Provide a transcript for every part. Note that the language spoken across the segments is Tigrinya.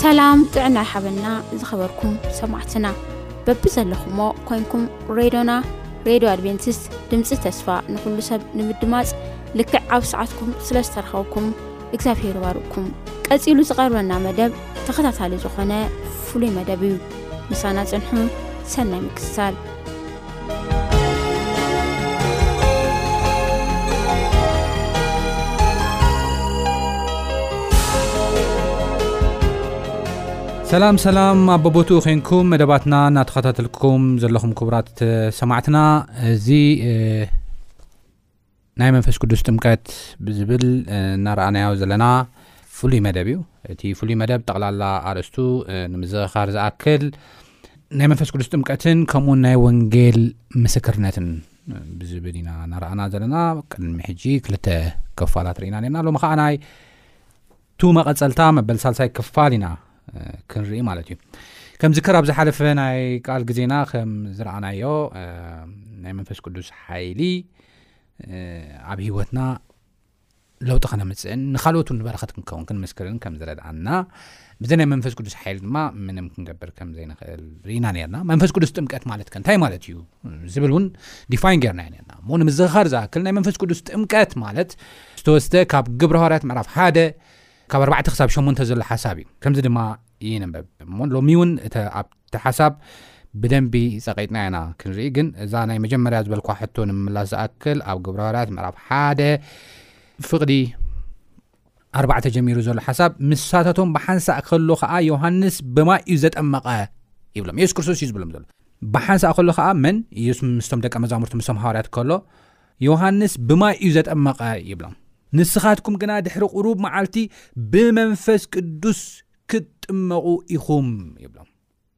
ሰላም ጥዕና ይሓበልና ዝኸበርኩም ሰማዕትና በብዘለኹሞ ኮንኩም ሬድዮና ሬድዮ ኣድቨንቲስት ድምፂ ተስፋ ንኹሉ ሰብ ንምድማፅ ልክዕ ኣብ ሰዓትኩም ስለ ዝተረኸብኩም እግዚኣብሄር ይባርኩም ቀፂሉ ዝቐርበና መደብ ተኸታታሊ ዝኾነ ፍሉይ መደብ እዩ ምሳና ፅንሑ ሰናይ ምክስታል ሰላም ሰላም ኣብ በቦትኡ ኮንኩም መደባትና እናተኸታተልኩም ዘለኹም ክቡራት ሰማዕትና እዚ ናይ መንፈስ ቅዱስ ጥምቀት ብዝብል እናረኣናዮ ዘለና ፍሉይ መደብ እዩ እቲ ፍሉይ መደብ ጠቕላላ ኣርእስቱ ንምዝኽኻር ዝኣክል ናይ መንፈስ ቅዱስ ጥምቀትን ከምኡውን ናይ ወንጌል ምስክርነትን ብዝብል ኢና ናረኣና ዘለና ቅድሚ ሕጂ ክልተ ከፋላት ርኢና ነርና ሎሚ ከዓ ናይ ቱ መቐፀልታ መበል ሳልሳይ ክፋል ኢና ክንርኢ ማለት እዩ ከምዝከር ኣብ ዝሓለፈ ናይ ቃል ግዜና ከም ዝረኣናዮ ናይ መንፈስ ቅዱስ ሓይሊ ኣብ ሂወትና ለውጢ ከነምፅእን ንካልኦት ንበረኸት ክንከውን ክንምስክርን ከም ዝረድኣና ብዘ ናይ መንፈስ ቅዱስ ሓይሊ ድማ ምንም ክንገብር ከም ዘይንኽእል ርኢና ነርና መንፈስ ቅዱስ ጥምቀት ማለት ከ እንታይ ማለት እዩ ዝብል እውን ዲፋይን ገርና ርና እሞ ንምዝኻር ዝኣክል ናይ መንፈስ ቅዱስ ጥምቀት ማለት ዝተወስደ ካብ ግብረ ሃዋርያት ምዕራፍ ሓደ ካብ ኣርባዕተ ክሳብ ሸሞንተ ዘሎ ሓሳብ እዩ ከምዚ ድማ ይንበብ እሞ ሎሚ እውን እቲ ኣብቲ ሓሳብ ብደንቢ ፀቂጥና ኢና ክንርኢ ግን እዛ ናይ መጀመርያ ዝበልኳ ሕቶ ንምምላስ ዝኣክል ኣብ ግብረ ሃዋርያት ምዕራፍ ሓደ ፍቕዲ ኣርባዕተ ጀሚሩ ዘሎ ሓሳብ ምሳታቶም ብሓንሳእ ከሎ ከዓ ዮሃንስ ብማይ እዩ ዘጠመቐ ይብሎም የሱስ ክርስቶስ እዩ ዝብሎም ዘሎ ብሓንሳእ ከሎ ከዓ መን የሱስ ምስቶም ደቂ መዛሙርቲ ምስቶም ሃዋርያት ከሎ ዮሃንስ ብማይ እዩ ዘጠመቐ ይብሎም። ንስኻትኩም ግና ድሕሪ ቁሩብ መዓልቲ ብመንፈስ ቅዱስ ክትጥመቑ ኢኹም ይብሎም።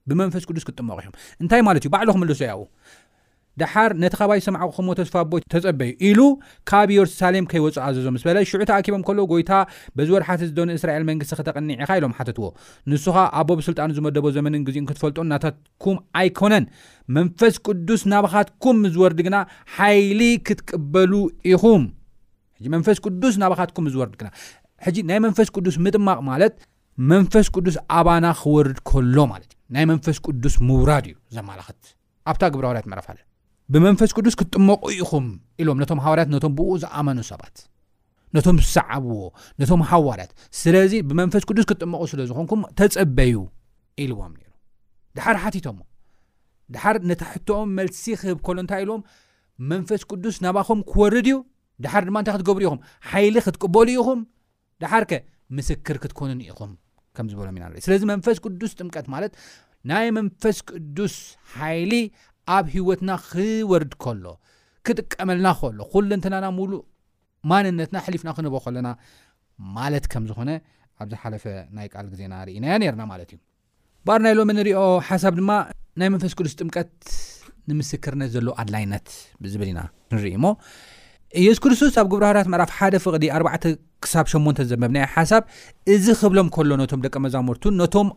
ብመንፈስ ቅዱስ ክትጥመቑ ኢኹም እንታይ ማለት እዩ? ባዕሉ ክምልሶ ያኡ ደሓር ነቲ ካባይ ዝሰማዕኹሞ ተስፋ ኣቦይ ተጸበዩ ኢሉ ካብ የሩሳሌም ከይወጹ ኣዘዞ ምስ በለ ሽዑ ተኣኪቦም ከሎ ጎይታ በዚ ወርሓት እዚ ዶ ንእስራኤል መንግስቲ ከተቕኒዕ ኢኻ ኢሎም ሓተትዎ ንሱኻ ኣቦ ብስልጣኑ ዝመደቦ ዘመንን ግዜኡን ክትፈልጦ ናታት ኩም ኣይኮነን መንፈስ ቅዱስ ናባኻትኩም ምስ ዝወርድ ግና ሓይሊ ክትቅበሉ ኢኹም ሕጂ መንፈስ ቅዱስ ናባኻትኩም ምስ ዝወርድ ግና ሕጂ ናይ መንፈስ ቅዱስ ምጥማቕ ማለት መንፈስ ቅዱስ ኣባና ክወርድ ከሎ ማለት እዩ ናይ መንፈስ ቅዱስ ምውራድ እዩ ዘመላኽት ኣብታ ግብረ ሃዋርያት ምዕራፍ ኣለ ብመንፈስ ቅዱስ ክትጥመቑ ኢኹም ኢሎም ነቶም ሃዋርያት ነቶም ብኡ ዝኣመኑ ሰባት ነቶም ዝሰዓብዎ ነቶም ሃዋርያት ስለዚ ብመንፈስ ቅዱስ ክጥመቑ ስለ ዝኾንኩም ተጸበዩ ኢልዎም ነይሩ ድሓር ሓቲቶሞ ድሓር ነቲ ሕቶኦም መልሲ ክህብ ከሎ እንታይ ኢልዎም መንፈስ ቅዱስ ናባኹም ክወርድ እዩ ድሓር ድማ እንታይ ክትገብሩ ኢኹም ሓይሊ ክትቅበሉ ኢኹም ድሓር ከ ምስክር ክትኮኑን ኢኹም ከም ዝበሎም ኢና ንርኢ ስለዚ መንፈስ ቅዱስ ጥምቀት ማለት ናይ መንፈስ ቅዱስ ሓይሊ ኣብ ህይወትና ክወርድ ከሎ ክጥቀመልና ከሎ ኩለንትናና ሙሉእ ማንነትና ኣሕሊፍና ክንህቦ ከለና ማለት ከም ዝኾነ ኣብ ዝሓለፈ ናይ ቃል ግዜና ርኢናዮ ነርና ማለት እዩ። ባር ናይ ሎሚ ንሪኦ ሓሳብ ድማ ናይ መንፈስ ቅዱስ ጥምቀት ንምስክርነት ዘሎ ኣድላይነት ብዝብል ኢና ንርኢ እሞ ኢየሱስ ክርስቶስ ኣብ ግብረ ሃዋርያት ምዕራፍ ሓደ ፍቕዲ ኣርባዕተ ክሳብ ሸሞንተ ዘንበብናዮ ሓሳብ እዚ ክብሎም ከሎ ነቶም ደቂ መዛሙርቱን ነቶም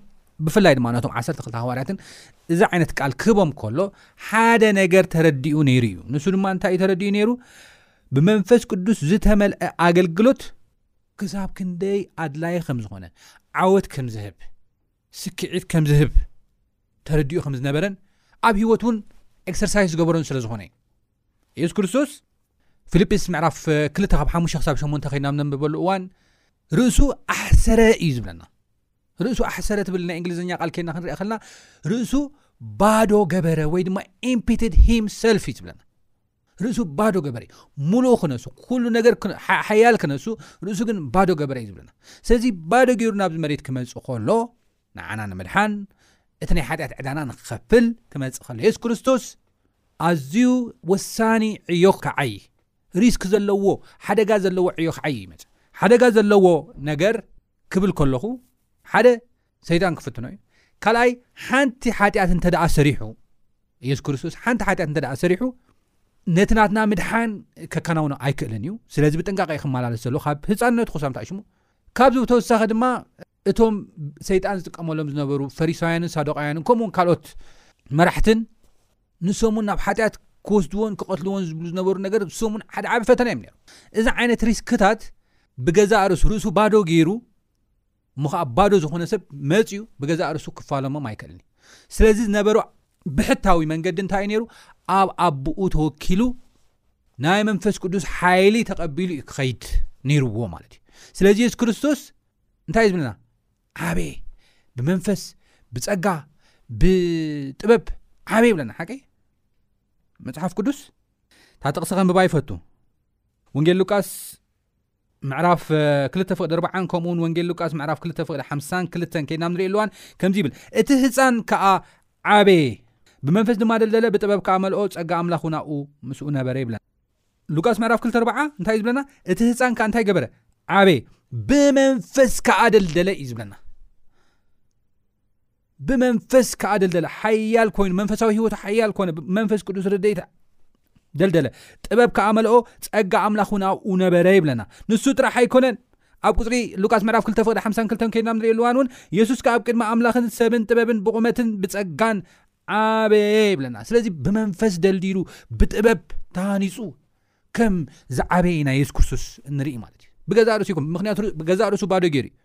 ብፍላይ ድማ ነቶም ዓሰርተ ክልተ ሃዋርያትን እዚ ዓይነት ቃል ክህቦም ከሎ ሓደ ነገር ተረዲኡ ነይሩ እዩ ንሱ ድማ እንታይ እዩ ተረዲኡ ነይሩ ብመንፈስ ቅዱስ ዝተመልአ ኣገልግሎት ክሳብ ክንደይ ኣድላዪ ከም ዝኾነ ዓወት ከም ዝህብ ስክዒት ከም ዝህብ ተረዲኡ ከም ዝነበረን ኣብ ህይወት እውን ኤክሰርሳይዝ ዝገበሮን ስለ ዝኾነ እዩ የሱስ ክርስቶስ ፊልጵስ ምዕራፍ ክልተ ካብ ሓሙሽተ ክሳብ ሸሞንተ ከይናብ ነንብበሉ እዋን ርእሱ ኣሕሰረ እዩ ዝብለና ርእሱ ኣሕሰረ ትብል ናይ እንግሊዝኛ ቃል ኬና ክንሪኦ ከለና ርእሱ ባዶ ገበረ ወይ ድማ ኢምፒትድ ሂም ሰልፍ እዩ ዝብለና ርእሱ ባዶ ገበረ እዩ ሙሉእ ክነሱ ኩሉ ነገር ሓያል ክነሱ ርእሱ ግን ባዶ ገበረ እዩ ዝብለና ስለዚ ባዶ ገይሩ ናብዚ መሬት ክመፅእ ከሎ ንዓና ንምድሓን እቲ ናይ ሓጢኣት ዕዳና ንክኸፍል ክመፅእ ከሎ የሱስ ክርስቶስ ኣዝዩ ወሳኒ ዕዮ ክዓይ ሪስክ ዘለዎ ሓደጋ ዘለዎ ዕዮ ክዓይ ይመፅ ሓደጋ ዘለዎ ነገር ክብል ከለኹ ሓደ ሰይጣን ክፍትኖ እዩ ካልኣይ ሓንቲ ሓጢኣት እንተ ደኣ ሰሪሑ ኢየሱስ ክርስቶስ ሓንቲ ሓጢኣት እንተ ደኣ ሰሪሑ ነቲ ናትና ምድሓን ከከናውኖ ኣይክእልን እዩ ስለዚ ብጥንቃቀ ዩ ክመላለስ ዘሎ ካብ ህፃንነቱ ክሳምታ ሽሙ ካብዚ ብተወሳኺ ድማ እቶም ሰይጣን ዝጥቀመሎም ዝነበሩ ፈሪሳውያንን ሳዶቃውያንን ከምኡውን ካልኦት መራሕትን ንሰሙን ናብ ሓጢኣት ክወስድዎን ክቐትልዎን ዝብሉ ዝነበሩ ነገር ሰሙን ሓደ ዓብ ፈተና እዮም ነሩ እዚ ዓይነት ሪስክታት ብገዛእ ርእሱ ርእሱ ባዶ ገይሩ እሞ ኸኣ ባዶ ዝኾነ ሰብ መጺኡ ብገዛእ ርእሱ ክፋለሞም ኣይክእልን እዩ። ስለዚ ዝነበሮ ብሕታዊ መንገዲ እንታይ እዩ ነይሩ? ኣብ ኣቦኡ ተወኪሉ ናይ መንፈስ ቅዱስ ሓይሊ ተቐቢሉ እዩ ክኸይድ ነይርዎ ማለት እዩ። ስለዚ የሱስ ክርስቶስ እንታይ እዩ ዝብለና? ዓበየ ብመንፈስ ብጸጋ ብጥበብ ዓበየ ይብለና ሓቀይ መጽሓፍ ቅዱስ እታ ጥቕሲ ከንብባ ይፈቱ ወንጌል ሉቃስ ምዕራፍ ክልተ ፍቕዲ ኣርብዓን ከምኡ እውን ወንጌል ሉቃስ ምዕራፍ ክልተ ፍቕዲ ሓምሳን ክልተን ከይድና ንሪኦ ኣለዋን ከምዚ ይብል እቲ ህፃን ከዓ ዓበየ ብመንፈስ ድማ ደልደለ ብጥበብ ከዓ መልኦ ፀጋ ኣምላኽ እውን ኣብኡ ምስኡ ነበረ ይብለን ሉቃስ ምዕራፍ ክልተ ኣርብዓ እንታይ እዩ ዝብለና እቲ ህፃን ከዓ እንታይ ገበረ ዓበየ ብመንፈስ ከዓ ደልደለ እዩ ዝብለና ብመንፈስ ከኣ ደልደለ ሓያል ኮይኑ መንፈሳዊ ህይወቱ ሓያል ኮነ መንፈስ ቅዱስ ርድኢት ደልደለ ጥበብ ከኣ መልኦ ጸጋ ኣምላኽ እውን ኣብኡ ነበረ ይብለና ንሱ ጥራሕ ኣይኮነን ኣብ ቁፅሪ ሉቃስ ምዕራፍ 2 ፍቅዲ 52 ከድና ንሪእሉ እዋን እውን የሱስ ከዓ ኣብ ቅድሚ ኣምላኽን ሰብን ጥበብን ብቑመትን ብፀጋን ዓበየ ይብለና ስለዚ ብመንፈስ ደልዲሉ ብጥበብ ተሃኒፁ ከም ዝዓበየ ኢና የሱስ ክርስቶስ እንርኢ ማለት እዩ ብገዛእ ርእሱ ይኩም ምክንያቱ ገዛእ ርእሱ ባዶ ገይሩ እዩ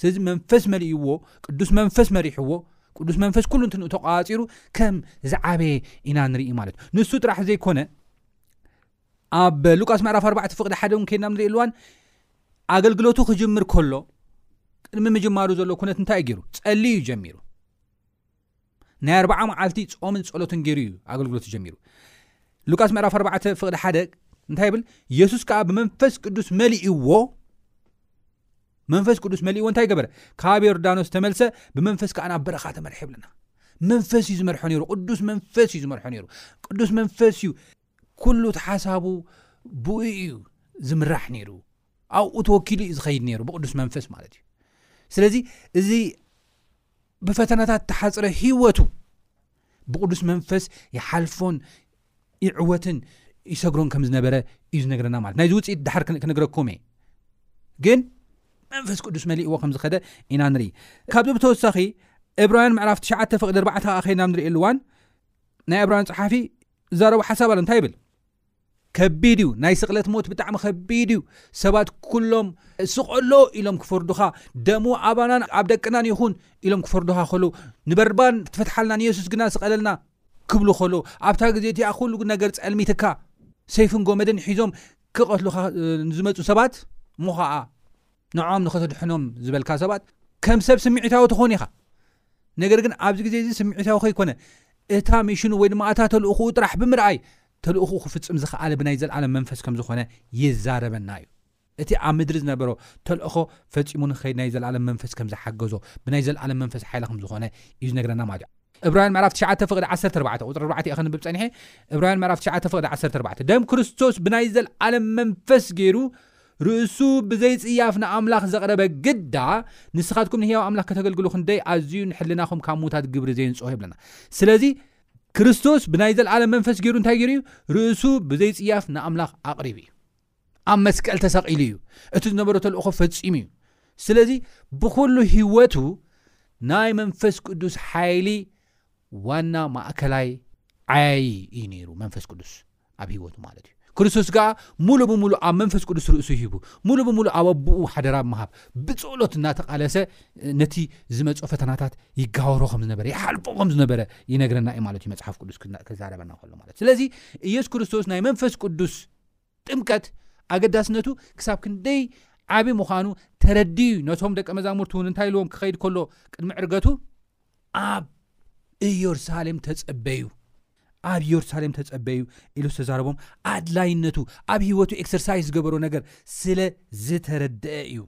ስለዚ መንፈስ መሊእዎ ቅዱስ መንፈስ መሪሕዎ ቅዱስ መንፈስ ኩሉ እንትንኡ ተቋፂሩ ከም ዝዓበየ ኢና ንርኢ ማለት እዩ ንሱ ጥራሕ ዘይኮነ ኣብ ሉቃስ ምዕራፍ 4 ፍቅዲ ሓደ ን ከይድና ንሪኢ ኣልዋን ኣገልግሎቱ ክጅምር ከሎ ቅድሚ ምጅማሩ ዘሎ ኩነት እንታይ እዩ ገይሩ ፀሊ እዩ ጀሚሩ ናይ ኣርብዓ መዓልቲ ጾምን ጸሎትን ገይሩ እዩ ኣገልግሎቱ ጀሚሩ ሉቃስ ምዕራፍ 4 ፍቕዲ ሓደ እንታይ ይብል የሱስ ከዓ ብመንፈስ ቅዱስ መሊእዎ መንፈስ ቅዱስ መሊእዎ እንታይ ገበረ ካብ ዮርዳኖስ ተመልሰ ብመንፈስ ከዓ ናብ በረኻ ተመርሐ ይብለና መንፈስ እዩ ዝመርሖ ነይሩ ቅዱስ መንፈስ እዩ ዝመርሖ ነይሩ ቅዱስ መንፈስ እዩ ኩሉ እቲ ሓሳቡ ብኡ እዩ ዝምራሕ ነይሩ ኣብኡ ተወኪሉ እዩ ዝኸይድ ነይሩ ብቅዱስ መንፈስ ማለት እዩ ስለዚ እዚ ብፈተናታት ተሓፅረ ህይወቱ ብቕዱስ መንፈስ ይሓልፎን ይዕወትን ይሰግሮን ከም ዝነበረ እዩ ዝነገረና ማለት ናይዚ ውፅኢት ድሓር ክነግረኩም እየ ግን መንፈስ ቅዱስ መሊእዎ ከም ዝኸደ ኢና ንርኢ ካብዚ ብተወሳኺ እብራውያን ምዕራፍ 9ሸ ፍቅዲ 4ርባዕ ከ ከይድና ንሪእየኣሉዋን ናይ እብራውያን ፀሓፊ ዝዛረቡ ሓሳብ ኣሎ እንታይ ይብል ከቢድ እዩ ናይ ስቅለት ሞት ብጣዕሚ ከቢድ እዩ ሰባት ኩሎም ስቀሎ ኢሎም ክፈርዱኻ ደሙ ኣባናን ኣብ ደቅናን ይኹን ኢሎም ክፈርዱኻ ከለዉ ንበርባን ትፈትሓልና ንየሱስ ግና ስቀለልና ክብሉ ከለዉ ኣብታ ግዜ እቲኣ ኩሉ ነገር ጸልሚትካ ሰይፍን ጎመድን ሒዞም ክቐትሉኻ ንዝመፁ ሰባት እሞ ኸዓ ንዖም ንኸተድሕኖም ዝበልካ ሰባት ከም ሰብ ስምዒታዊ ትኾን ኢኻ ነገር ግን ኣብዚ ግዜ እዚ ስምዒታዊ ከይኮነ እታ ሚሽኑ ወይ ድማ እታ ተልእኹኡ ጥራሕ ብምርኣይ ተልእኹ ክፍፅም ዝኸኣለ ብናይ ዘለኣለም መንፈስ ከም ዝኾነ ይዛረበና እዩ እቲ ኣብ ምድሪ ዝነበሮ ተልእኾ ፈፂሙ ንኸይድ ናይ ዘለኣለም መንፈስ ከም ዝሓገዞ ብናይ ዘለኣለም መንፈስ ሓይሊ ከም ዝኾነ እዩ ዝነግረና ማለት እዩ እብራውያን ምዕራፍ 9 ፍቕዲ 14 ቁፅሪ 4 እየ ከንብብ ፀኒሐ እብራውያን ምዕራፍ 9 ፍቕዲ 14 ደም ክርስቶስ ብናይ ዘለኣለም መንፈስ ገይሩ ርእሱ ብዘይ ጽያፍ ንኣምላኽ ዘቕረበ ግዳ ንስኻትኩም ንህያው ኣምላኽ ከተገልግሉ ክንደይ ኣዝዩ ንሕልናኹም ካብ ምዉታት ግብሪ ዜንጽሆ ይብለና። ስለዚ ክርስቶስ ብናይ ዘለኣለም መንፈስ ገይሩ እንታይ ገይሩ እዩ? ርእሱ ብዘይ ጽያፍ ንኣምላኽ ኣቕሪቡ እዩ። ኣብ መስቀል ተሰቒሉ እዩ። እቲ ዝነበሮ ተልእኾ ፈጺሙ እዩ። ስለዚ ብኹሉ ህይወቱ ናይ መንፈስ ቅዱስ ሓይሊ ዋና ማእከላይ ዓያዪ እዩ ነይሩ መንፈስ ቅዱስ። ኣብ ህይወቱ ማለት እዩ ክርስቶስ ከኣ ሙሉ ብምሉ ኣብ መንፈስ ቅዱስ ርእሱ ሂቡ ሙሉ ብምሉ ኣብ ኣቦኡ ሓደራ ምሃብ ብጸሎት እናተቓለሰ ነቲ ዝመጾ ፈተናታት ይጋወሮ ከም ዝነበረ ይሓልፎ ከም ዝነበረ ይነግረና እዩ ማለት እዩ መጽሓፍ ቅዱስ ክዛረበና ከሎ ማለት ስለዚ ኢየሱስ ክርስቶስ ናይ መንፈስ ቅዱስ ጥምቀት ኣገዳስነቱ ክሳብ ክንደይ ዓብ ምዃኑ ተረድዩ ነቶም ደቂ መዛሙርቲ እውን እንታይ ኢልዎም ክኸይድ ከሎ ቅድሚ ዕርገቱ ኣብ ኢየሩሳሌም ተጸበዩ ኣብ ዮርሳሌም ተጸበዩ ኢሉ ዝተዛረቦም ኣድላይነቱ ኣብ ህይወቱ ኤክሰርሳይዝ ዝገበሮ ነገር ስለ ዝተረደአ እዩ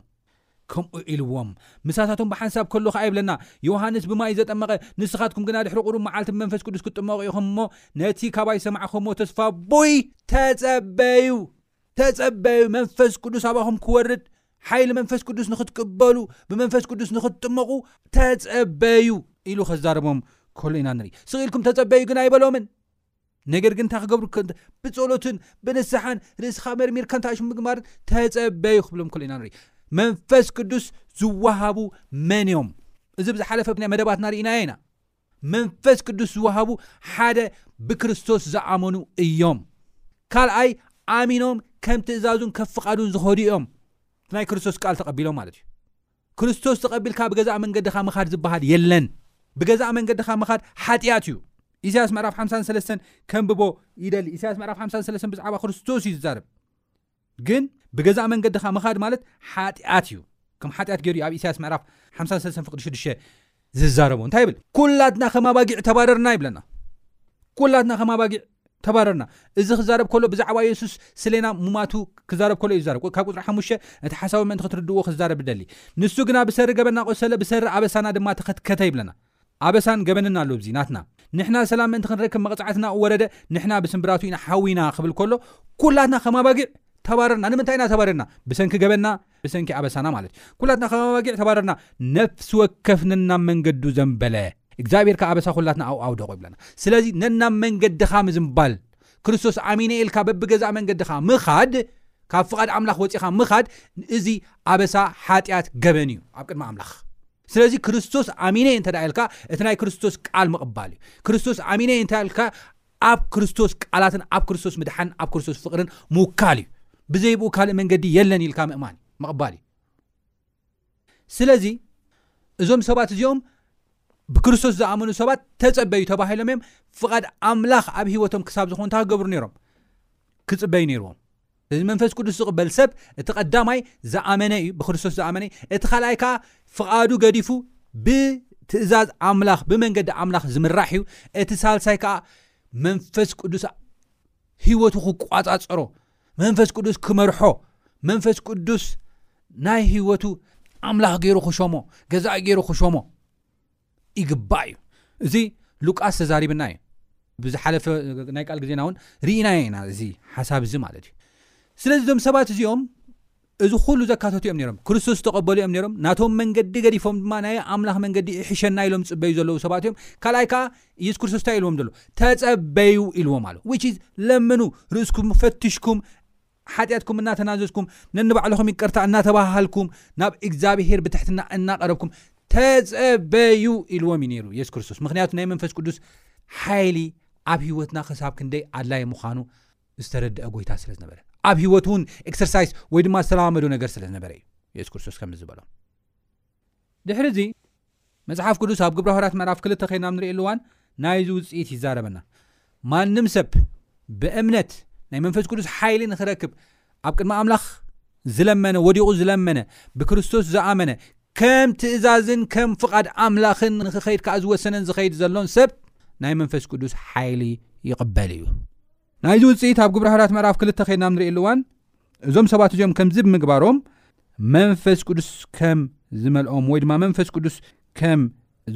ከምኡ ኢልዎም ምሳታቶም ብሓንሳብ ከሎ ከኣ ይብለና ዮሃንስ ብማይ ዘጠመቐ ንስኻትኩም ግና ድሕሪ ቁሩብ መዓልቲ ብመንፈስ ቅዱስ ክትጥመቑ ኢኹም እሞ ነቲ ካባይ ሰማዕኸሞ ተስፋ ኣቦይ ተጸበዩ ተጸበዩ መንፈስ ቅዱስ ኣባኹም ክወርድ ሓይሊ መንፈስ ቅዱስ ንክትቅበሉ ብመንፈስ ቅዱስ ንክትጥመቑ ተጸበዩ ኢሉ ከዛረቦም ከሎ ኢና ንርኢ ስቕኢልኩም ተጸበዩ ግን ኣይበሎምን ነገር ግን እንታይ ክገብሩ ብጸሎትን ብንስሓን ርእስኻ መርሚር ከንታሽ ምግማር ተጸበዩ ክብሎም ከሎ ኢና ንርኢ መንፈስ ቅዱስ ዝወሃቡ መን እዮም እዚ ብዝሓለፈ መደባት ናርኢናዮ ኢና መንፈስ ቅዱስ ዝወሃቡ ሓደ ብክርስቶስ ዝኣመኑ እዮም። ካልኣይ ኣሚኖም ከም ትእዛዙን ከብ ፍቓዱን ዝኸዱ እዮም። እቲ ናይ ክርስቶስ ቃል ተቐቢሎም ማለት እዩ። ክርስቶስ ተቐቢልካ ብገዛእ መንገድኻ ምኻድ ዝበሃል የለን። ብገዛእ መንገድኻ ምኻድ ሓጢኣት እዩ። ኢሳያስ ምዕራፍ 53 ከንብቦ ይደሊ። ኢሳያስ ምዕራፍ 53 ብዛዕባ ክርስቶስ እዩ ዝዛረብ። ግን ብገዛእ መንገድኻ ምኻድ ማለት ሓጢኣት እዩ ከም ሓጢኣት ገይሩ እዩ ኣብ ኢሳያስ ምዕራፍ 53 ፍቅዲ 6 ዝዛረቦ እንታይ ይብል ኩላትና ከም ኣባጊዕ ተባረርና ይብለና ኩላትና ከም ኣባጊዕ ተባረርና እዚ ክዛረብ ከሎ ብዛዕባ የሱስ ስሌና ሙማቱ ክዛረብ ከሎ እዩ ዝዛረብ ካብ ቁፅሪ ሓሙሽተ እቲ ሓሳዊ ምእንቲ ክትርድእዎ ክዛረብ ደሊ ንሱ ግና ብሰሪ ገበና ቆሰለ ብሰሪ ኣበሳና ድማ ተኸትከተ ይብለና ኣበሳን ገበንን ኣሎ እብዚ ናትና። ንሕና ሰላም ምእንቲ ክንረክብ መቕጻዕትና እወረደ፣ ንሕና ብስምብራቱ ኢና ሓዊና ክብል ከሎ ኩላትና ከም ኣባጊዕ ተባረርና። ንምንታይ ኢና ተባሪርና? ብሰንኪ ገበንና፣ ብሰንኪ ኣበሳና ማለት እዩ። ኩላትና ከም ኣባጊዕ ተባረርና። ነፍሲ ወከፍ ነናብ መንገዱ ዘምበለ፣ እግዚኣብሄር ከኣ ኣበሳ ኩላትና ኣብኡ ኣውደቖ ይብለና። ስለዚ ነናብ መንገድኻ ምዝምባል፣ ክርስቶስ ኣሚነ ኢልካ በብገዛእ መንገድኻ ምኻድ፣ ካብ ፍቓድ ኣምላኽ ወጺኻ ምኻድ፣ እዚ ኣበሳ፣ ሓጢኣት፣ ገበን እዩ ኣብ ቅድሚ ኣምላኽ። ስለዚ ክርስቶስ ኣሚነ እየ እንተደኣ ኢልካ እቲ ናይ ክርስቶስ ቃል ምቕባል እዩ ክርስቶስ ኣሚነ እየ እንተ ኢልካ ኣብ ክርስቶስ ቃላትን ኣብ ክርስቶስ ምድሓንን ኣብ ክርስቶስ ፍቕርን ምውካል እዩ ብዘይብኡ ካልእ መንገዲ የለን ኢልካ ምእማን እዩ ምቕባል እዩ ስለዚ እዞም ሰባት እዚኦም ብክርስቶስ ዝኣመኑ ሰባት ተፀበዩ ተባሂሎም እዮም ፍቓድ ኣምላኽ ኣብ ሂወቶም ክሳብ ዝኾኑ እንታይ ክገብሩ ነይሮም ክፅበዩ ነይርዎም እዚ መንፈስ ቅዱስ ዝቕበል ሰብ እቲ ቀዳማይ ዝኣመነ እዩ ብክርስቶስ ዝኣመነ እዩ እቲ ካልኣይ ከዓ ፍቓዱ ገዲፉ ብትእዛዝ ኣምላኽ ብመንገዲ ኣምላኽ ዝምራሕ እዩ እቲ ሳልሳይ ከዓ መንፈስ ቅዱስ ህይወቱ ክቋፃፀሮ መንፈስ ቅዱስ ክመርሖ መንፈስ ቅዱስ ናይ ህይወቱ ኣምላኽ ገይሩ ክሾሞ ገዛእ ገይሩ ክሾሞ ይግባእ እዩ እዚ ሉቃስ ተዛሪብና እዩ ብዝሓለፈ ናይ ቃል ግዜና እውን ርኢናዮ ኢና እዚ ሓሳብ እዚ ማለት እዩ ስለዚ እዞም ሰባት እዚኦም እዚ ኩሉ ዘካተቱ እዮም ነሮም ክርስቶስ ዝተቐበሉ እዮም ነሮም ናቶም መንገዲ ገዲፎም ድማ ናይ ኣምላኽ መንገዲ ይሕሸና ኢሎም ዝፅበዩ ዘለዉ ሰባት እዮም ካልኣይ ከዓ ኢየሱስ ክርስቶስ እንታይ ኢልዎም ዘሎ ተፀበዩ ኢልዎም ኣሎ ዊች ለምኑ ርእስኩም ፈትሽኩም ሓጢኣትኩም እናተናዘዝኩም፣ ነንባዕልኹም ይቅርታ እናተባሃሃልኩም፣ ናብ እግዚኣብሄር ብትሕትና እናቐረብኩም ተጸበዩ ኢልዎም እዩ ነይሩ የሱስ ክርስቶስ። ምኽንያቱ ናይ መንፈስ ቅዱስ ሓይሊ ኣብ ህይወትና ክሳብ ክንደይ ኣድላይ ምዃኑ ዝተረድአ ጎይታ ስለ ዝነበረ ኣብ ህይወት እውን ኤክሰርሳይስ ወይ ድማ ዝተለማመዶ ነገር ስለ ዝነበረ እዩ የሱስ ክርስቶስ ከምዚ ዝበሎም ድሕሪ እዚ መጽሓፍ ቅዱስ ኣብ ግብረ ሃዋርያት ምዕራፍ ክልተ ከይና ኣብ ንርእየሉ እዋን ናይዚ ውጽኢት ይዛረበና። ማንም ሰብ ብእምነት ናይ መንፈስ ቅዱስ ሓይሊ ንኽረክብ ኣብ ቅድሚ ኣምላኽ ዝለመነ ወዲቑ ዝለመነ ብክርስቶስ ዝኣመነ ከም ትእዛዝን ከም ፍቓድ ኣምላኽን ንኽኸይድ ከኣ ዝወሰነን ዝኸይድ ዘሎን ሰብ ናይ መንፈስ ቅዱስ ሓይሊ ይቕበል እዩ። ናይዚ ውፅኢት ኣብ ግብረ ሃራት ምዕራፍ ክልተ ከይድና ንርእየሉ እዋን እዞም ሰባት እዚኦም ከምዚ ብምግባሮም መንፈስ ቅዱስ ከም ዝመልኦም ወይ ድማ መንፈስ ቅዱስ ከም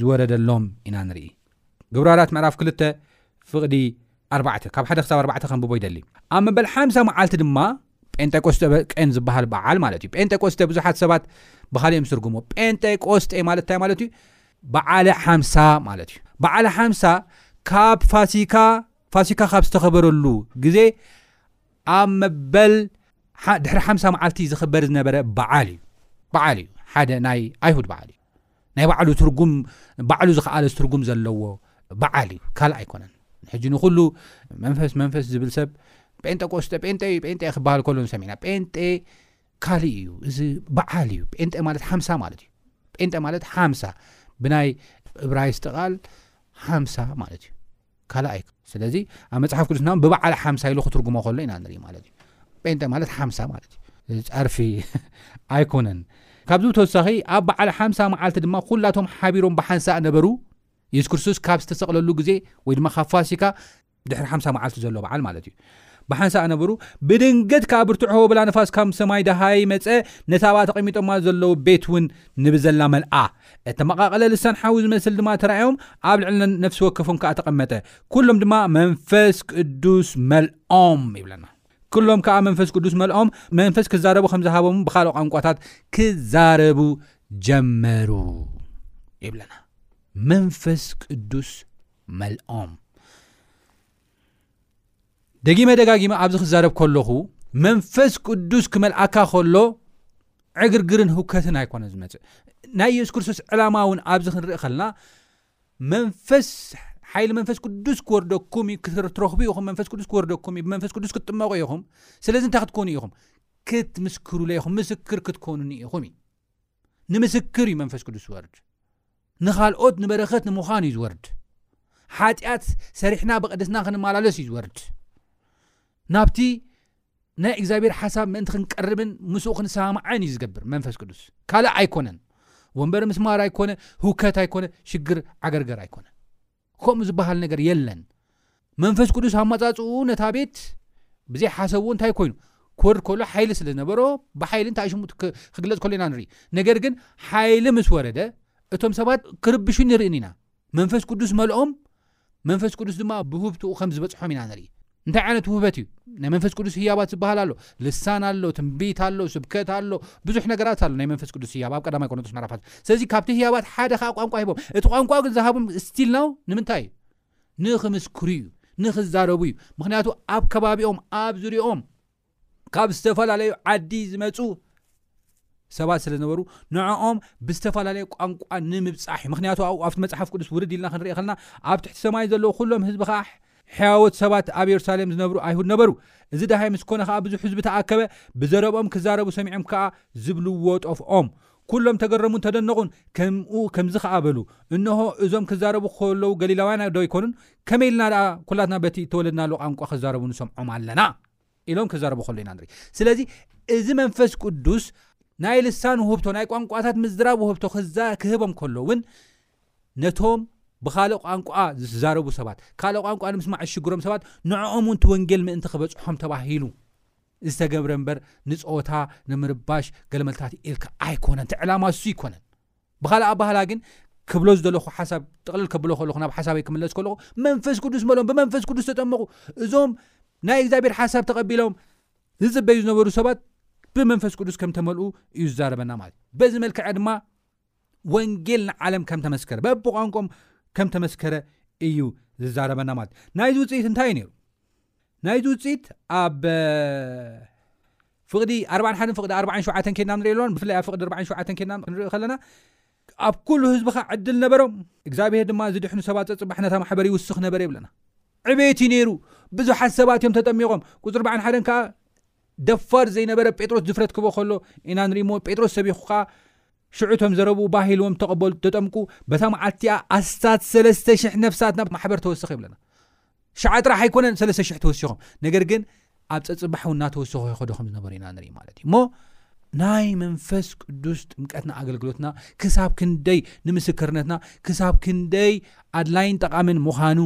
ዝወረደሎም ኢና ንርኢ ግብረ ሃራት ምዕራፍ ክልተ ፍቕዲ ኣርባዕተ ካብ ሓደ ክሳብ ኣርባዕተ ከንብቦ ይደሊ ኣብ መበል ሓምሳ መዓልቲ ድማ ጴንጠቆስተ ቀን ዝበሃል በዓል ማለት እዩ ጴንጠቆስተ ብዙሓት ሰባት ብካሊእ እዮም ዝትርጉሞ ጴንጠቆስጤ ማለት እንታይ ማለት እዩ በዓለ ሓምሳ ማለት እዩ በዓለ ሓምሳ ካብ ፋሲካ ፋሲካ ካብ ዝተኸበረሉ ግዜ ኣብ መበል ድሕሪ ሓምሳ መዓልቲ ዝኽበር ዝነበረ በዓል እዩ በዓል እዩ ሓደ ናይ ኣይሁድ በዓል እዩ ናይ ባዕሉ ትርጉም ባዕሉ ዝኸኣለስ ትርጉም ዘለዎ በዓል እዩ ካልእ ኣይኮነን ሕጂ ንኩሉ መንፈስ መንፈስ ዝብል ሰብ ጴንጠ ቆስጠ ጴንጠ እዩ ጴንጠ ክበሃል ከሎ ንሰሚና ጴንጠ ካልእ እዩ እዚ በዓል እዩ ጴንጠ ማለት ሓምሳ ማለት እዩ ጴንጠ ማለት ሓምሳ ብናይ እብራይስጢ ቓል ሓምሳ ማለት እዩ ካልኣይ ስለዚ ኣብ መጽሓፍ ቅዱስና ብበዓል ሓምሳ ኢሉ ክትርጉሞ ከሎ ኢና ንርኢ ማለት እዩ ጴንጠ ማለት ሓምሳ ማለት እዩ ጸርፊ ኣይኮነን ካብዚ ብተወሳኺ ኣብ በዓል ሓምሳ መዓልቲ ድማ ኩላቶም ሓቢሮም ብሓንሳእ ነበሩ የሱስ ክርስቶስ ካብ ዝተሰቕለሉ ግዜ ወይ ድማ ካብ ፋሲካ ድሕሪ ሓምሳ መዓልቲ ዘሎ በዓል ማለት እዩ ብሓንሳእ ነበሩ። ብድንገት ከኣ ብርቱዕ ሆሆብላ ንፋስ ከም ሰማይ ደሃይ መጸ፣ ነቲ ኣብኣ ተቐሚጦማ ዘለዉ ቤት ውን ንብዘላ መልኣ። እተመቓቐለ ልሳን ሓዊ ዝመስል ድማ ተራእዮም፣ ኣብ ልዕሊ ነፍሲ ወከፎም ከኣ ተቐመጠ። ኩሎም ድማ መንፈስ ቅዱስ መልኦም ይብለና። ኩሎም ከኣ መንፈስ ቅዱስ መልኦም፣ መንፈስ ክዛረቡ ከም ዝሃቦምን ብኻልእ ቋንቋታት ክዛረቡ ጀመሩ ይብለና። መንፈስ ቅዱስ መልኦም። ደጊመ ደጋጊመ ኣብዚ ክዛረብ ከለኹ መንፈስ ቅዱስ ክመልኣካ ከሎ ዕግርግርን ህውከትን ኣይኮነ ዝመፅእ ናይ የሱስ ክርስቶስ ዕላማ እውን ኣብዚ ክንርኢ ከለና መንፈስ ሓይሊ መንፈስ ቅዱስ ክወርደኩም እዩ ክትረኽቡ ኢኹም መንፈስ ቅዱስ ክወርደኩም እዩ ብመንፈስ ቅዱስ ክትጥመቑ ኢኹም ስለዚ እንታይ ክትኮኑ ኢኹም ክትምስክሩለ ኢኹም ምስክር ክትኮኑኒ ኢኹም እዩ ንምስክር እዩ መንፈስ ቅዱስ ዝወርድ ንኻልኦት ንበረኸት ንምዃን እዩ ዝወርድ። ሓጢኣት ሰሪሕና ብቕድስና ክንመላለስ እዩ ዝወርድ። ናብቲ ናይ እግዚኣብሔር ሓሳብ ምእንቲ ክንቀርብን ምስኡ ክንሰማማዕን እዩ ዝገብር መንፈስ ቅዱስ ካልእ ኣይኮነን ወንበር ምስማር ኣይኮነ ህውከት ኣይኮነ ሽግር ዓገርገር ኣይኮነ ከምኡ ዝበሃል ነገር የለን። መንፈስ ቅዱስ ኣመጻጽኡ ነታ ቤት ብዘይ ሓሰብዎ እንታይ ኮይኑ ክወርድ ከሎ ሓይሊ ስለ ዝነበሮ ብሓይሊ እንታይ ሽሙ ክግለጽ ከሎ ኢና ንርኢ ነገር ግን ሓይሊ ምስ ወረደ እቶም ሰባት ክርብሹ ንርእን ኢና መንፈስ ቅዱስ መልኦም መንፈስ ቅዱስ ድማ ብህብትኡ ከም ዝበጽሖም ኢና ንርኢ እንታይ ዓይነት ውህበት እዩ ናይ መንፈስ ቅዱስ ህያባት ዝበሃል ኣሎ ልሳን ኣሎ ትንቢት ኣሎ ስብከት ኣሎ ብዙሕ ነገራት ኣሎ ናይ መንፈስ ቅዱስ ህያብ ኣብ ቀዳማይ ቆሮንጦስ መራፋት ስለዚ ካብቲ ህያባት ሓደ ከዓ ቋንቋ ሂቦም እቲ ቋንቋ ግን ዝሃቦም ስቲል ናው ንምንታይ እዩ ንክምስክሩ እዩ ንክዛረቡ እዩ ምክንያቱ ኣብ ከባቢኦም ኣብ ዝሪኦም ካብ ዝተፈላለዩ ዓዲ ዝመፁ ሰባት ስለ ዝነበሩ ንዕኦም ብዝተፈላለየ ቋንቋ ንምብፃሕ እዩ ምክንያቱ ኣብኡ ኣብቲ መፅሓፍ ቅዱስ ውርድ ኢልና ክንሪኦ ከለና ኣብ ትሕቲ ሰማይ ዘለዉ ኩሎም ህዝቢ ከዓ ሕያዎት ሰባት ኣብ የሩሳሌም ዝነብሩ ኣይሁድ ነበሩ እዚ ድሃይ ምስ ኮነ ከዓ ብዙሕ ህዝቢ ተኣከበ ብዘረብኦም ክዛረቡ ሰሚዖም ከዓ ዝብልዎ ጠፍኦም ኩሎም ተገረሙን ተደነቑን ከምኡ ከምዚ ከዓ በሉ እንሆ እዞም ክዛረቡ ከለዉ ገሊላውያን ዶ ኣይኮኑን ከመይ ኢልና ደኣ ኩላትና በቲ እተወለድናሉ ቋንቋ ክዛረቡ ንሰምዖም ኣለና ኢሎም ክዛረቡ ከሎ ኢና ንርኢ ስለዚ እዚ መንፈስ ቅዱስ ናይ ልሳን ውህብቶ ናይ ቋንቋታት ምዝራብ ውህብቶ ክዛ ክህቦም ከሎ እውን ነቶም ብካልእ ቋንቋ ዝዛረቡ ሰባት ካልእ ቋንቋ ንምስማዕ ዝሽግሮም ሰባት ንዕኦም እውን እቲ ወንጌል ምእንቲ ክበፅሖም ተባሂሉ ዝተገብረ እምበር ንፀወታ ንምርባሽ ገለመልታት ኢልካ ኣይኮነን እቲ ዕላማ እሱ ኣይኮነን ብኻልእ ኣባህላ ግን ክብሎ ዝደለኹ ሓሳብ ጥቕልል ከብሎ ከለኹ ናብ ሓሳበይ ክምለስ ከለኹ መንፈስ ቅዱስ መሎም ብመንፈስ ቅዱስ ተጠመቑ እዞም ናይ እግዚኣብሔር ሓሳብ ተቐቢሎም ዝጽበዩ ዝነበሩ ሰባት ብመንፈስ ቅዱስ ከም ተመልኡ እዩ ዝዛረበና ማለት እዩ በዚ መልክዐ ድማ ወንጌል ንዓለም ከም ተመስከረ በብቋንቆም ከም ተመስከረ እዩ ዝዛረበና ማለት ናይዚ ውፅኢት እንታይ እዩ ነይሩ ናይዚ ውጽኢት ኣብ ፍቕዲ ኣርባዕን ሓደን ፍቕዲ ኣርባዓን ሸውዓተን ኬድና ንሪኦ ኣለና ብፍላይ ኣብ ፍቕዲ ኣርባዕን ሸውዓተን ኬድና ክንሪኦ ከለና ኣብ ኩሉ ህዝቢ ከዓ ዕድል ነበሮም እግዚኣብሄር ድማ ዝድሕኑ ሰባት ፀፅባሕ ነታ ማሕበር ይውስኽ ነበረ ይብለና ዕቤት እዩ ነይሩ ብዙሓት ሰባት እዮም ተጠሚቖም ቁፅሪ በዓን ሓደን ከዓ ደፋር ዘይነበረ ጴጥሮስ ድፍረት ክቦ ከሎ ኢና ንርኢ ሞ ጴጥሮስ ሰቢኹ ከዓ ሽዑ እቶም ዘረብኡ ባህልዎም ተቐበሉ ተጠምቁ በታ መዓልቲኣ ኣስታት ሰለስተ ሽሕ ነፍሳት ናብ ማሕበር ተወሰኺ ይብለና ሸዓ ጥራሕ ኣይኮነን ሰለስተ ሽሕ ተወሲኾም ነገር ግን ኣብ ፀፅባሕ እውን እናተወሰኹ ይኸዶ ከም ዝነበሩ ኢና ንርኢ ማለት እዩ እሞ ናይ መንፈስ ቅዱስ ጥምቀትና ኣገልግሎትና ክሳብ ክንደይ ንምስክርነትና ክሳብ ክንደይ ኣድላይን ጠቓምን ምዃኑ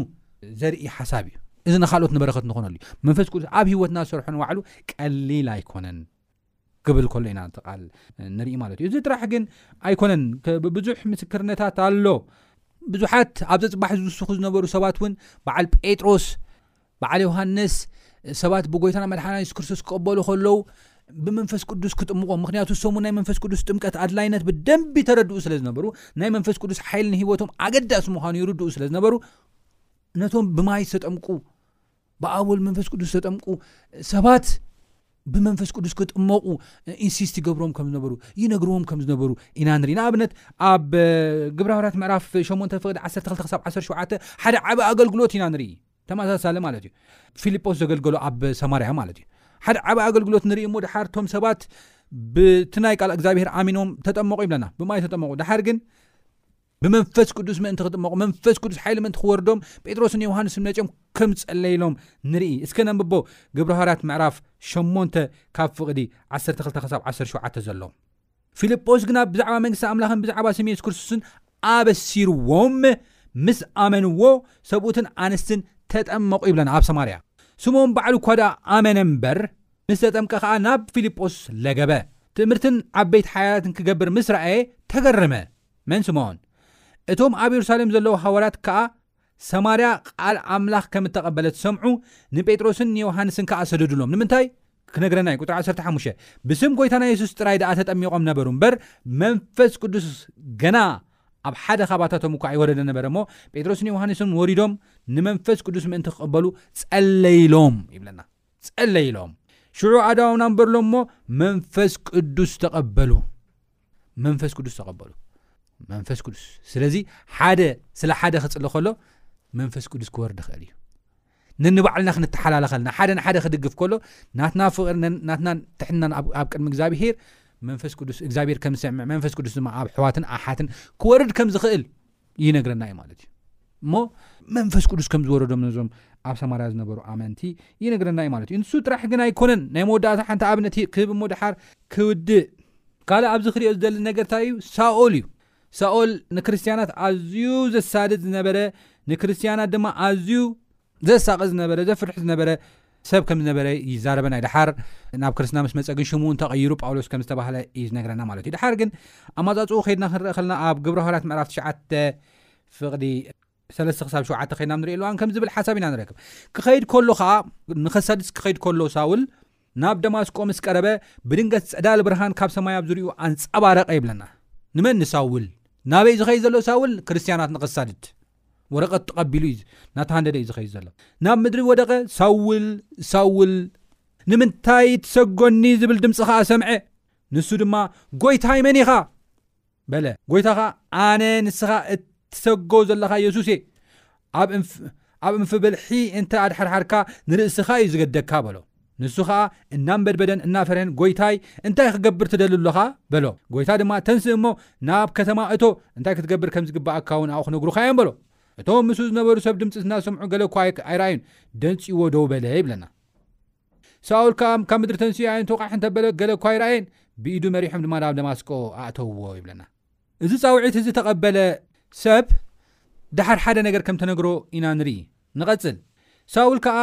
ዘርኢ ሓሳብ እዩ እዚ ንካልኦት ንበረከት ንኾነሉ እዩ መንፈስ ቅዱስ ኣብ ሂወትና ዝሰርሖ ንባዕሉ ቀሊል ኣይኮነን ክብል ከሎ ኢና እቲ ቃል ንርኢ ማለት እዩ እዚ ጥራሕ ግን ኣይኮነን ብዙሕ ምስክርነታት ኣሎ ብዙሓት ኣብዚ ፅባሕ ዝውስኹ ዝነበሩ ሰባት እውን በዓል ጴጥሮስ በዓል ዮሃንስ ሰባት ብጎይታና መድሓና የሱስ ክርስቶስ ክቀበሉ ከለዉ ብመንፈስ ቅዱስ ክጥምቆም ምክንያቱ ሰሙ ናይ መንፈስ ቅዱስ ጥምቀት ኣድላይነት ብደንቢ ተረድኡ ስለ ዝነበሩ ናይ መንፈስ ቅዱስ ሓይል ንሂወቶም ኣገዳሲ ምዃኑ ይርድኡ ስለ ዝነበሩ ነቶም ብማይ ዝተጠምቁ ብኣብ ወልድ መንፈስ ቅዱስ ዝተጠምቁ ሰባት ብመንፈስ ቅዱስ ክጥመቑ ኢንሲስት ይገብሮም ከም ዝነበሩ ይነግርዎም ከም ዝነበሩ ኢና ንርኢ ንኣብነት ኣብ ግብረ ሃዋርያት ምዕራፍ 8 ፍቅዲ 12 ክሳብ 17 ሓደ ዓበ ኣገልግሎት ኢና ንርኢ ተመሳሳሊ ማለት እዩ ፊልጶስ ዘገልገሎ ኣብ ሰማርያ ማለት እዩ ሓደ ዓበ ኣገልግሎት ንርኢ እሞ ድሓር እቶም ሰባት ብቲ ናይ ቃል እግዚኣብሄር ኣሚኖም ተጠመቑ ይብለና ብማይ ተጠመቑ ድሓር ግን ብመንፈስ ቅዱስ ምእንቲ ክጥመቑ መንፈስ ቅዱስ ሓይሊ ምእንቲ ክወርዶም ጴጥሮስን ዮሃንስን መፅኦም ከም ዝጸለይሎም ንርኢ እስከ ነንብቦ ግብረ ሃዋርያት ምዕራፍ 8 ካብ ፍቕዲ 12 ክሳብ 17 ዘሎ ፊልጶስ ግና ብዛዕባ መንግስቲ ኣምላኽን ብዛዕባ ስም የሱስ ክርስቶስን ኣበሲርዎም ምስ ኣመንዎ ሰብኡትን ኣንስትን ተጠመቑ ይብለና ኣብ ሰማርያ ስምዖን ባዕሉ እኳ ደኣ ኣመነ እምበር ምስ ተጠምቀ ከኣ ናብ ፊልጶስ ለገበ ትምህርትን ዓበይቲ ሓያላትን ክገብር ምስ ረኣየ ተገረመ መን ስምዖን? እቶም ኣብ የሩሳሌም ዘለዉ ሃዋርያት ከኣ ሰማርያ ቓል ኣምላኽ ከም እተቐበለት ሰምዑ፣ ንጴጥሮስን ንዮሃንስን ከኣ ሰደዱሎም። ንምንታይ? ክነግረና እዩ። ቁጽሪ ዓሰርተ ሓሙሽተ፣ ብስም ጐይታና የሱስ ጥራይ ደኣ ተጠሚቖም ነበሩ እምበር፣ መንፈስ ቅዱስ ገና ኣብ ሓደ ኻባታቶም እኳ ኣይወረደን ነበረ እሞ፣ ጴጥሮስን ዮሃንስን ወሪዶም ንመንፈስ ቅዱስ ምእንቲ ኪቕበሉ ጸለይሎም ይብለና። ጸለይ ኢሎም። ሽዑ ኣእዳዎም ኣንበርሎም እሞ መንፈስ ቅዱስ ተቐበሉ። መንፈስ ቅዱስ ተቐበሉ። መንፈስ ቅዱስ ስለዚ ሓደ ስለ ሓደ ክጽሊ ከሎ መንፈስ ቅዱስ ክወርድ ኽእል እዩ ነንባዕልና ክንተሓላለኸልና ሓደ ንሓደ ክድግፍ ከሎ ናትና ፍቕሪ ናትና ትሕናን ኣብ ቅድሚ እግዚኣብሄር መንፈስ ቅዱስ እግዚኣብሄር ከም ዝሰምዕ መንፈስ ቅዱስ ድማ ኣብ ኣሕዋትን ኣሓትን ክወርድ ከም ዝኽእል ይነግረና እዩ ማለት እዩ እሞ መንፈስ ቅዱስ ከም ዝወረዶም ነዞም ኣብ ሰማርያ ዝነበሩ ኣመንቲ ይነግረና እዩ ማለት እዩ ንሱ ጥራሕ ግን ኣይኮነን ናይ መወዳእታ ሓንቲ ኣብነት ክህብ እሞ ድሓር ክውድእ ካልእ ኣብዚ ክሪኦ ዝደሊ ነገር እንታይ እዩ ሳኦል እዩ ሳኦል ንክርስትያናት ኣዝዩ ዘሳድድ ዝነበረ ንክርስትያናት ድማ ኣዝዩ ዘሳቒ ዝነበረ ዘፍርሕ ዝነበረ ሰብ ከም ዝነበረ ይዛረበና እዩ ድሓር ናብ ክርስትና ምስ መፀ ግን ሽሙ እውን ተቐይሩ ጳውሎስ ከም ዝተባህለ እዩ ዝነግረና ማለት እዩ ድሓር ግን ኣማፃፅኡ ከይድና ክንርኢ ከለና ኣብ ግብረ ሃዋርያት ምዕራፍ ትሽዓተ ፍቕዲ ሰለስተ ክሳብ ሸውዓተ ከይድና ንሪኦ ኣለዋን ከም ዝብል ሓሳብ ኢና ንረክብ ክኸይድ ከሎ ከዓ ንኸሳድስ ክኸይድ ከሎ ሳውል ናብ ደማስቆ ምስ ቀረበ፣ ብድንገት ጽዕዳል ብርሃን ካብ ሰማይ ኣብ ዙርያኡ ኣንጸባረቐ ይብለና። ንመን? ንሳውል። ናበይ ዝኸይድ ዘሎ ሳውል? ክርስትያናት ንኸሳድድ ወረቐት ተቐቢሉ እዩ፣ ናተሃንደደ እዩ ዝኸይድ ዘሎ። ናብ ምድሪ ወደቐ፣ ሳውል! ሳውል! ንምንታይ ትሰጎኒ? ዝብል ድምጺ ኸኣ ሰምዐ። ንሱ ድማ፣ ጎይታይ መን ኢኻ? በለ ጎይታ ኸኣ ኣነ ንስኻ እትሰጎ ዘለኻ የሱስ እየ ኣብ እንፍብልሒ እንተ ኣድሓርሓርካ ንርእስኻ እዩ ዝገደካ በሎ ንሱ ኸኣ እናንበድበደን እናፈርሀን ጎይታይ እንታይ ክገብር ትደሊ ኣሎኻ በሎ ጎይታ ድማ ተንስእ እሞ ናብ ከተማ እቶ እንታይ ክትገብር ከም ዝግብኣካ እውን ኣብኡ ክነግሩኻ እዮም በሎ እቶም ምስ ዝነበሩ ሰብ ድምፂ እናሰምዑ ገለ እኳ ኣይረኣዩን ደንፂዎ ደው በለ ይብለና ሳኦል ከኣ ካብ ምድሪ ተንሲኡ ኣየን ተወቃሕ እንተ በለ ገለ እኳ ኣይረኣየን፣ ብኢዱ መሪሖም ድማ ናብ ደማስቆ ኣእተውዎ ይብለና። እዚ ጻውዒት እዚ እተቐበለ ሰብ ደሓር ሓደ ነገር ከም እተነግሮ ኢና ንርኢ። ንቐጽል፣ ሳኦል ከኣ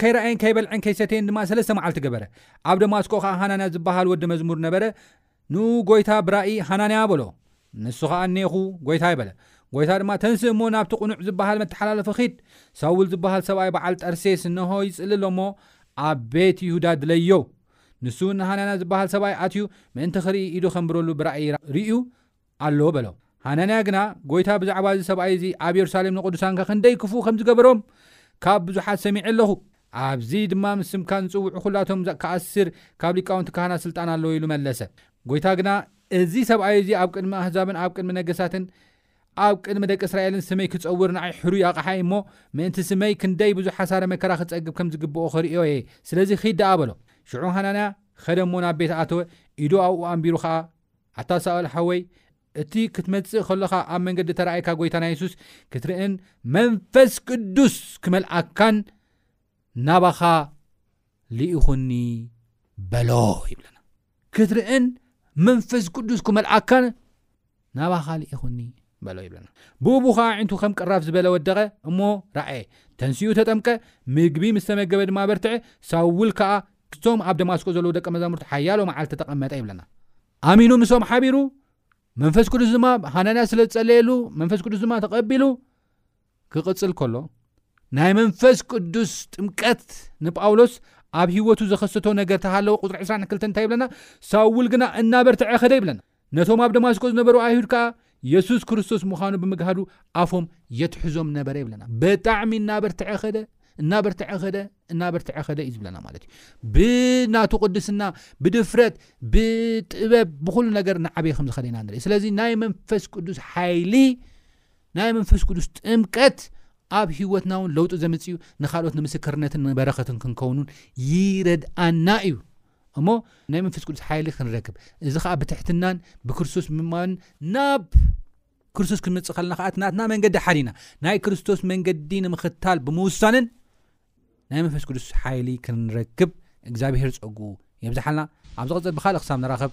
ከይረኣየን ከይበልዐን ከይሰተየን ድማ ሰለስተ መዓልቲ ገበረ። ኣብ ደማስቆ ከኣ ሃናንያ ዝበሃል ወዲ መዝሙር ነበረ፣ ንኡ ጐይታ ብራእይ ሃናንያ በሎ፣ ንሱ ኸኣ እኔኹ ጐይታይ በለ። ጐይታ ድማ ተንስእ እሞ ናብቲ ቕኑዕ ዝበሃል መተሓላለፊ ኺድ፣ ሳውል ዝበሃል ሰብኣይ በዓል ጠርሴስ እንሆ ይጽሊ ኣሎ እሞ፣ ኣብ ቤት ይሁዳ ድለዮ። ንሱውን ንሃናንያ ዝበሃል ሰብኣይ ኣትዩ ምእንቲ ኺርኢ ኢዱ ኼንብረሉ ብራእይ ርእዩ፣ ኣሎ በሎ። ሃናንያ ግና፣ ጐይታ ብዛዕባ እዚ ሰብኣይ እዚ ኣብ የሩሳሌም ንቕዱሳንካ ክንደይ ክፉእ ከም ዝገበሮም ካብ ብዙሓት ሰሚዐ ኣለኹ። ኣብዚ ድማ ምስ ስምካ ንጽውዑ ዅላቶም ክኣስር ካብ ሊቃውንቲ ካህናት ስልጣን ኣለዎ ኢሉ መለሰ። ጐይታ ግና፣ እዚ ሰብኣይ እዚ ኣብ ቅድሚ ኣህዛብን ኣብ ቅድሚ ነገሳትን ኣብ ቅድሚ ደቂ እስራኤልን ስመይ ክጸውር ንዓይ ሕሩይ ኣቕሓ እዩ እሞ፣ ምእንቲ ስመይ ክንደይ ብዙሕ ሓሳረ መከራ ክጸግብ ከም ዝግብኦ ኽርእዮ እየ። ስለዚ ኺድ ደኣ በሎ። ሽዑ ሃናንያ ኸደ እሞ ናብ ቤት ኣተወ፣ ኢዱ ኣብኡ ኣንቢሩ ኸኣ ኣታ ሳኦል ሓወይ እቲ ክትመጽእ ከሎኻ ኣብ መንገዲ ተራእይካ ጎይታና የሱስ ክትርእን መንፈስ ቅዱስ ክመልኣካን ናባኻ ልኢኹኒ በሎ ይብለና ክትርእን መንፈስ ቅዱስ ክመልኣካን ናባኻ ልኢኹኒ በሎ ይብለና። ብኡብኡ ኸኣ ኣዒንቱ ከም ቅራፍ ዝበለ ወደቐ እሞ ረኣየ። ተንሲኡ ተጠምቀ፣ ምግቢ ምስ ተመገበ ድማ በርትዐ፣ ሳውል ከኣ ምስቶም ኣብ ደማስቆ ዘለዉ ደቀ መዛሙርቱ ሓያሎ መዓልቲ ተቐመጠ ይብለና። ኣሚኑ ምስኦም ሓቢሩ፣ መንፈስ ቅዱስ ድማ ሃናንያ ስለ ዝጸለየሉ መንፈስ ቅዱስ ድማ ተቐቢሉ ክቕጽል ከሎ፣ ናይ መንፈስ ቅዱስ ጥምቀት ንጳውሎስ ኣብ ህይወቱ ዘኸሰቶ ነገር ተሃለወ ቁጽሪ ዕስራን ክልተን እንታይ ይብለና፣ ሳውል ግና እናበርትዐ ከደ ይብለና። ነቶም ኣብ ደማስቆ ዝነበሩ ኣይሁድ ከኣ የሱስ ክርስቶስ ምዃኑ ብምግሃዱ ኣፎም የትሕዞም ነበረ ይብለና። ብጣዕሚ እናበርትዐ ኸደ እናበርትዐ ኸደ እናበርትዐ ኸደ እዩ ዝብለና ማለት እዩ። ብናቱ ቅድስና ብድፍረት ብጥበብ ብኹሉ ነገር ንዓበየ ከም ዝኸደ ኢና ንርኢ። ስለዚ ናይ መንፈስ ቅዱስ ሓይሊ ናይ መንፈስ ቅዱስ ጥምቀት ኣብ ህይወትና እውን ለውጢ ዘምፅእ እዩ። ንካልኦት ንምስክርነትን ንበረኸትን ክንከውኑን ይረድኣና እዩ። እሞ ናይ መንፈስ ቅዱስ ሓይሊ ክንረክብ እዚ ከዓ ብትሕትናን ብክርስቶስ ምማን ናብ ክርስቶስ ክንመፅእ ከለና ከዓ ናትና መንገዲ ሓዲና ናይ ክርስቶስ መንገዲ ንምኽታል ብምውሳንን ናይ መንፈስ ቅዱስ ሓይሊ ክንረክብ እግዚኣብሄር ፀጉኡ የብዝሓልና ኣብ ዝቕፅል ብካልእ ክሳብ ንራኸብ